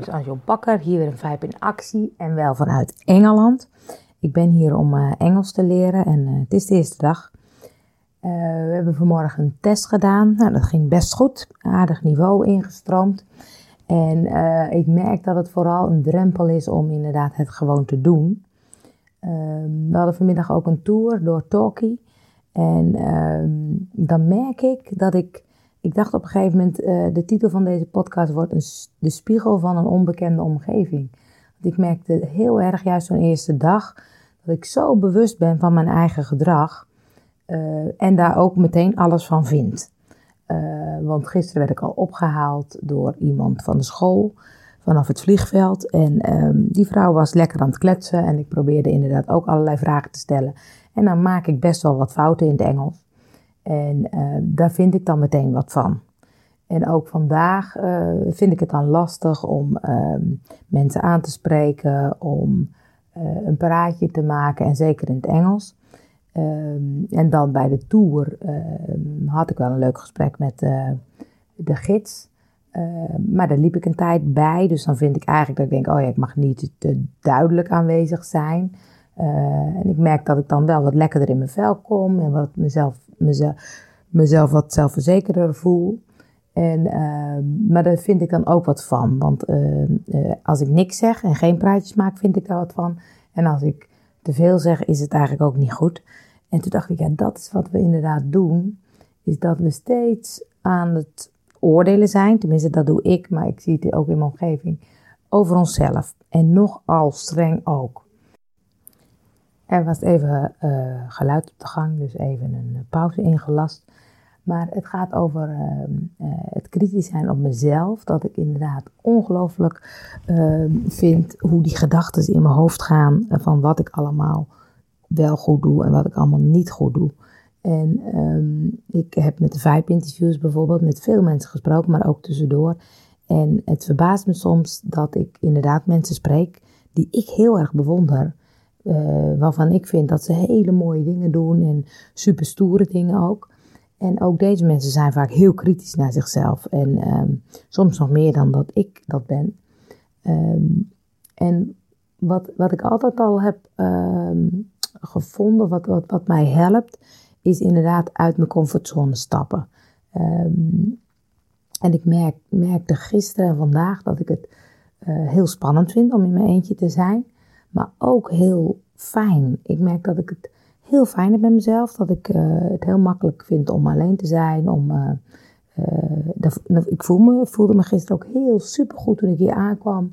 is Anjon Bakker, hier weer een Vijp in actie en wel vanuit Engeland. Ik ben hier om uh, Engels te leren en uh, het is de eerste dag. Uh, we hebben vanmorgen een test gedaan. Nou, dat ging best goed, aardig niveau ingestroomd. En ik merk dat het vooral een drempel is om inderdaad het gewoon te doen. Ehm, we hadden vanmiddag ook een tour door Talkie. En ehm, dan merk ik dat ik ik dacht op een gegeven moment, uh, de titel van deze podcast wordt een, de spiegel van een onbekende omgeving. Want ik merkte heel erg juist zo'n eerste dag dat ik zo bewust ben van mijn eigen gedrag uh, en daar ook meteen alles van vind. Uh, want gisteren werd ik al opgehaald door iemand van de school vanaf het vliegveld. En um, die vrouw was lekker aan het kletsen en ik probeerde inderdaad ook allerlei vragen te stellen. En dan maak ik best wel wat fouten in het Engels. En uh, daar vind ik dan meteen wat van. En ook vandaag uh, vind ik het dan lastig om uh, mensen aan te spreken, om uh, een praatje te maken en zeker in het Engels. Um, en dan bij de tour ehm, had ik wel een leuk gesprek met de gids. maar daar liep ik een tijd bij, dus dan vind ik eigenlijk dat ik denk, oh ja, ik mag niet te duidelijk aanwezig zijn. En ik merk dat ik dan wel wat lekkerder in mijn vel kom en wat mezelf mezelf, mezelf wat zelfverzekerder voel. En, uh, maar daar vind ik dan ook wat van. Want uh, uh, als ik niks zeg en geen praatjes maak, vind ik daar wat van. En als ik te veel zeg, is het eigenlijk ook niet goed. En toen dacht ik, ja, dat is wat we inderdaad doen. Is dat we steeds aan het oordelen zijn. Tenminste, dat doe ik, maar ik zie het ook in mijn omgeving. Over onszelf. En nogal streng ook. Er was even uh, geluid op de gang, dus even een eh, pauze ingelast. Maar het gaat over uh, uh, het kritisch zijn op mezelf. Dat ik inderdaad ongelooflijk ehm, vind hoe die gedachten in mijn hoofd gaan. Van wat ik allemaal wel goed doe en wat ik allemaal niet goed doe. En um, ik heb met de Vibe interviews bijvoorbeeld met veel mensen gesproken, maar ook tussendoor. En het verbaast me soms dat ik inderdaad mensen spreek die ik heel erg bewonder. Uh, waarvan ik vind dat ze hele mooie dingen doen en super stoere dingen ook. En ook deze mensen zijn vaak heel kritisch naar zichzelf. En um, soms nog meer dan dat ik dat ben. Um, en wat, wat ik altijd al heb um, gevonden, wat, wat, wat mij helpt, is inderdaad uit mijn comfortzone stappen. en ik merk, merkte gisteren en vandaag dat ik het uh, heel spannend vind om in mijn eentje te zijn maar ook heel fijn. Ik merk dat ik het heel fijn heb met mezelf, dat ik uh, het heel makkelijk vind om alleen te zijn. Om, uh, uh, ik voel me, voelde me gisteren ook heel supergoed toen ik hier aankwam.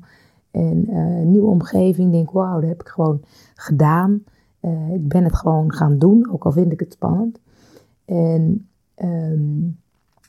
En nieuwe omgeving, denk wauw, dat heb ik gewoon gedaan. ik ben het gewoon gaan doen, ook al vind ik het spannend. En um,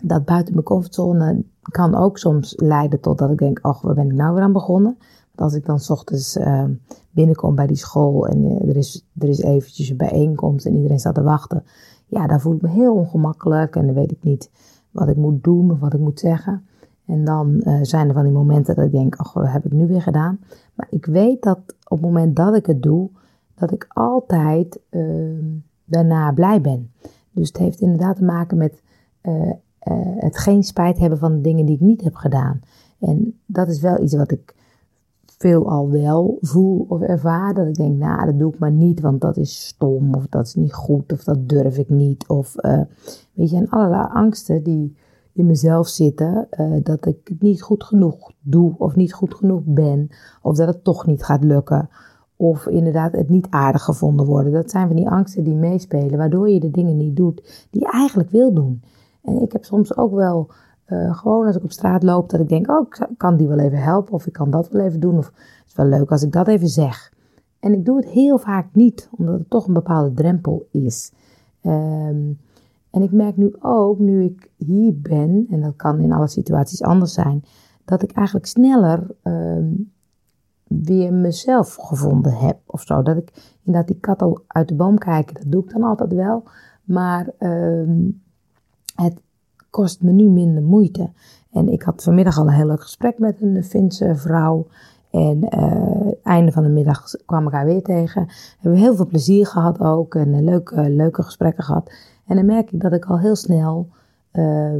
dat buiten mijn comfortzone kan ook soms leiden tot dat ik denk, ach, waar ben ik nou weer aan begonnen? Als ik dan s ochtends uh, binnenkom bij die school en uh, er, is, er is eventjes een bijeenkomst en iedereen staat te wachten. Ja, daar voel ik me heel ongemakkelijk en dan weet ik niet wat ik moet doen of wat ik moet zeggen. En dan uh, zijn er van die momenten dat ik denk, ach, wat heb ik nu weer gedaan? Maar ik weet dat op het moment dat ik het doe, dat ik altijd ehm, daarna blij ben. Dus het heeft inderdaad te maken met eh, het geen spijt hebben van de dingen die ik niet heb gedaan. En dat is wel iets wat ik veel al wel voel of ervaar. Dat ik denk, nou, dat doe ik maar niet, want dat is stom of dat is niet goed of dat durf ik niet. Of uh, weet je, en allerlei angsten die in mezelf zitten, uh, dat ik het niet goed genoeg doe of niet goed genoeg ben. Of dat het toch niet gaat lukken. Of inderdaad het niet aardig gevonden worden. Dat zijn van die angsten die meespelen, waardoor je de dingen niet doet die je eigenlijk wil doen. En ik heb soms ook wel uh, gewoon als ik op straat loop, dat ik denk, oh, ik kan die wel even helpen. Of ik kan dat wel even doen. Of het is wel leuk als ik dat even zeg. En ik doe het heel vaak niet, omdat het toch een bepaalde drempel is. Um, en ik merk nu ook, nu ik hier ben, en dat kan in alle situaties anders zijn, dat ik eigenlijk sneller um, weer mezelf gevonden heb of zo. Dat ik inderdaad die kat al uit de boom kijken, dat doe ik dan altijd wel. Maar um, het kost me nu minder moeite. En ik had vanmiddag al een heel leuk gesprek met een Finse vrouw. En uh, einde van de middag kwam ik haar weer tegen. Hebben we heel veel plezier gehad ook. En leuke, leuke gesprekken gehad. En dan merk ik dat ik al heel snel uh,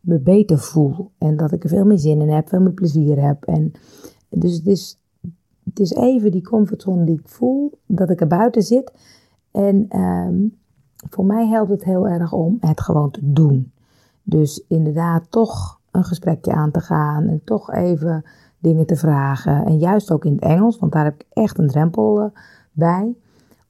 me beter voel. En dat ik er veel meer zin in heb, veel meer plezier heb. En Dus het is, het is even die comfortzone die ik voel, dat ik er buiten zit. En ehm, voor mij helpt het heel erg om het gewoon te doen. Dus inderdaad toch een gesprekje aan te gaan en toch even dingen te vragen. En juist ook in het Engels, want daar heb ik echt een drempel uh, bij,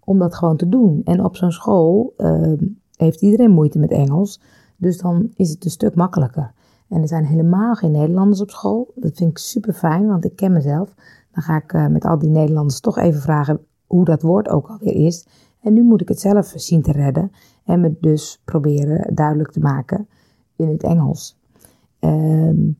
om dat gewoon te doen. En op zo'n school uh, heeft iedereen moeite met Engels, dus dan is het een stuk makkelijker. En er zijn helemaal geen Nederlanders op school. Dat vind ik super fijn, want ik ken mezelf. Dan ga ik uh, met al die Nederlanders toch even vragen hoe dat woord ook alweer is. En nu moet ik het zelf zien te redden en me dus proberen duidelijk te maken in het Engels. Um,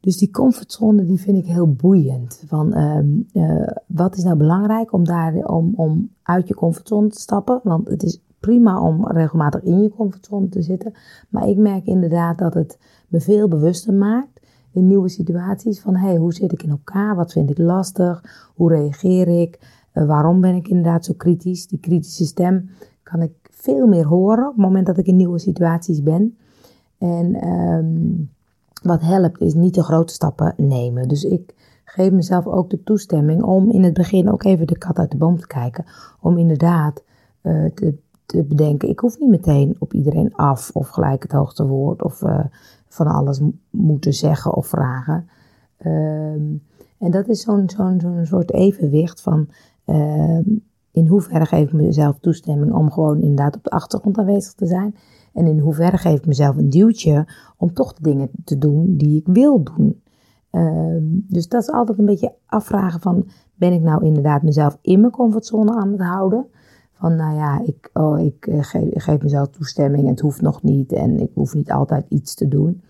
dus die comfortzone die vind ik heel boeiend. Van, um, uh, wat is nou belangrijk om, daar, om, om uit je comfortzone te stappen? Want het is prima om regelmatig in je comfortzone te zitten. Maar ik merk inderdaad dat het me veel bewuster maakt in nieuwe situaties. Van hey, hoe zit ik in elkaar? Wat vind ik lastig? Hoe reageer ik? Uh, waarom ben ik inderdaad zo kritisch? Die kritische stem kan ik veel meer horen op het moment dat ik in nieuwe situaties ben. En um, wat helpt is niet de grote stappen nemen. Dus ik geef mezelf ook de toestemming om in het begin ook even de kat uit de boom te kijken. Om inderdaad uh, te, bedenken, ik hoef niet meteen op iedereen af of gelijk het hoogste woord of uh, van alles moeten zeggen of vragen. Um, en dat is zo'n soort evenwicht van uh, in hoeverre geef ik mezelf toestemming om gewoon inderdaad op de achtergrond aanwezig te zijn. En in hoeverre geef ik mezelf een duwtje om toch de dingen te doen die ik wil doen. Uh, dus dat is altijd een beetje afvragen van, ben ik nou inderdaad mezelf in mijn comfortzone aan het houden? Van, nou ja, ik, oh, ik uh, geef, mezelf toestemming en het hoeft nog niet en ik hoef niet altijd iets te doen.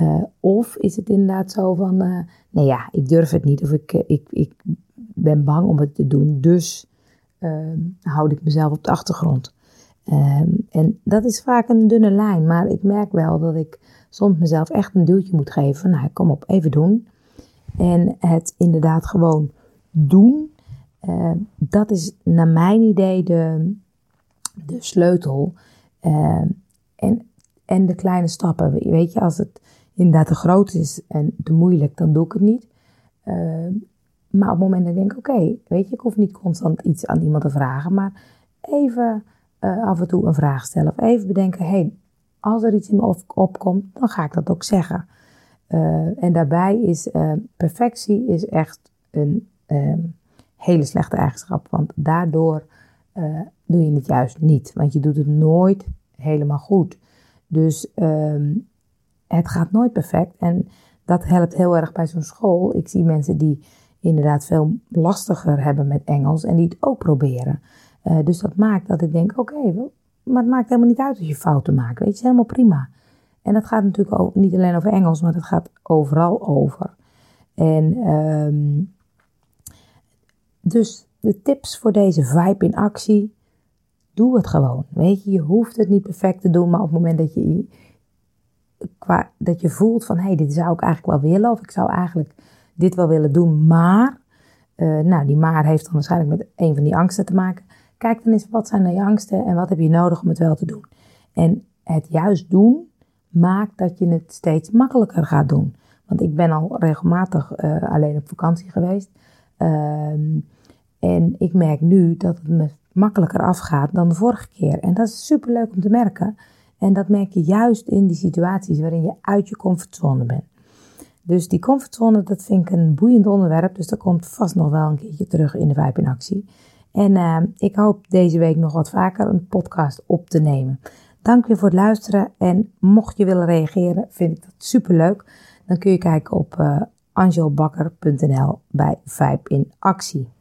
Uh, of is het inderdaad zo van, uh, nee ja, ik durf het niet of ik, ik, ik ben bang om het te doen, dus ehm, houd ik mezelf op de achtergrond. Um, en dat is vaak een dunne lijn, maar ik merk wel dat ik soms mezelf echt een duwtje moet geven. Nou, kom op, even doen. En het inderdaad gewoon doen, uh, dat is naar mijn idee de, de sleutel. Uh, en, en de kleine stappen. Weet je, als het inderdaad te groot is en te moeilijk, dan doe ik het niet. Maar op het moment dat ik denk, oké, weet je, ik hoef niet constant iets aan iemand te vragen, maar even uh, af en toe een vraag stellen. Of even bedenken, hey, als er iets in me op, opkomt, dan ga ik dat ook zeggen. Uh, en daarbij is uh, perfectie is echt een hele slechte eigenschap. Want daardoor doe je het juist niet. Want je doet het nooit helemaal goed. Dus ehm, het gaat nooit perfect. En dat helpt heel erg bij zo'n school. Ik zie mensen die inderdaad veel lastiger hebben met Engels en die het ook proberen. Uh, dus dat maakt dat ik denk, oké, maar het maakt helemaal niet uit als je fouten maakt. Weet je, helemaal prima. En dat gaat natuurlijk ook niet alleen over Engels, maar dat gaat overal over. En um, dus de tips voor deze vibe in actie, doe het gewoon. Weet je, je hoeft het niet perfect te doen, maar op het moment dat je, qua, dat je voelt van, hé, hey, dit zou ik eigenlijk wel willen, of ik zou eigenlijk dit wel willen doen, maar, uh, nou, die maar heeft dan waarschijnlijk met een van die angsten te maken. Kijk dan eens, wat zijn de angsten en wat heb je nodig om het wel te doen? En het juist doen maakt dat je het steeds makkelijker gaat doen. Want ik ben al regelmatig uh, alleen op vakantie geweest. Um, en ik merk nu dat het me makkelijker afgaat dan de vorige keer. En dat is super leuk om te merken. En dat merk je juist in die situaties waarin je uit je comfortzone bent. Dus die comfortzone, dat vind ik een boeiend onderwerp. Dus dat komt vast nog wel een keertje terug in de Vibe in Actie. En uh, ik hoop deze week nog wat vaker een podcast op te nemen. Dank je voor het luisteren. En mocht je willen reageren, vind ik dat super leuk. Dan kun je kijken op uh, angelbakker.nl bij Vibe in Actie.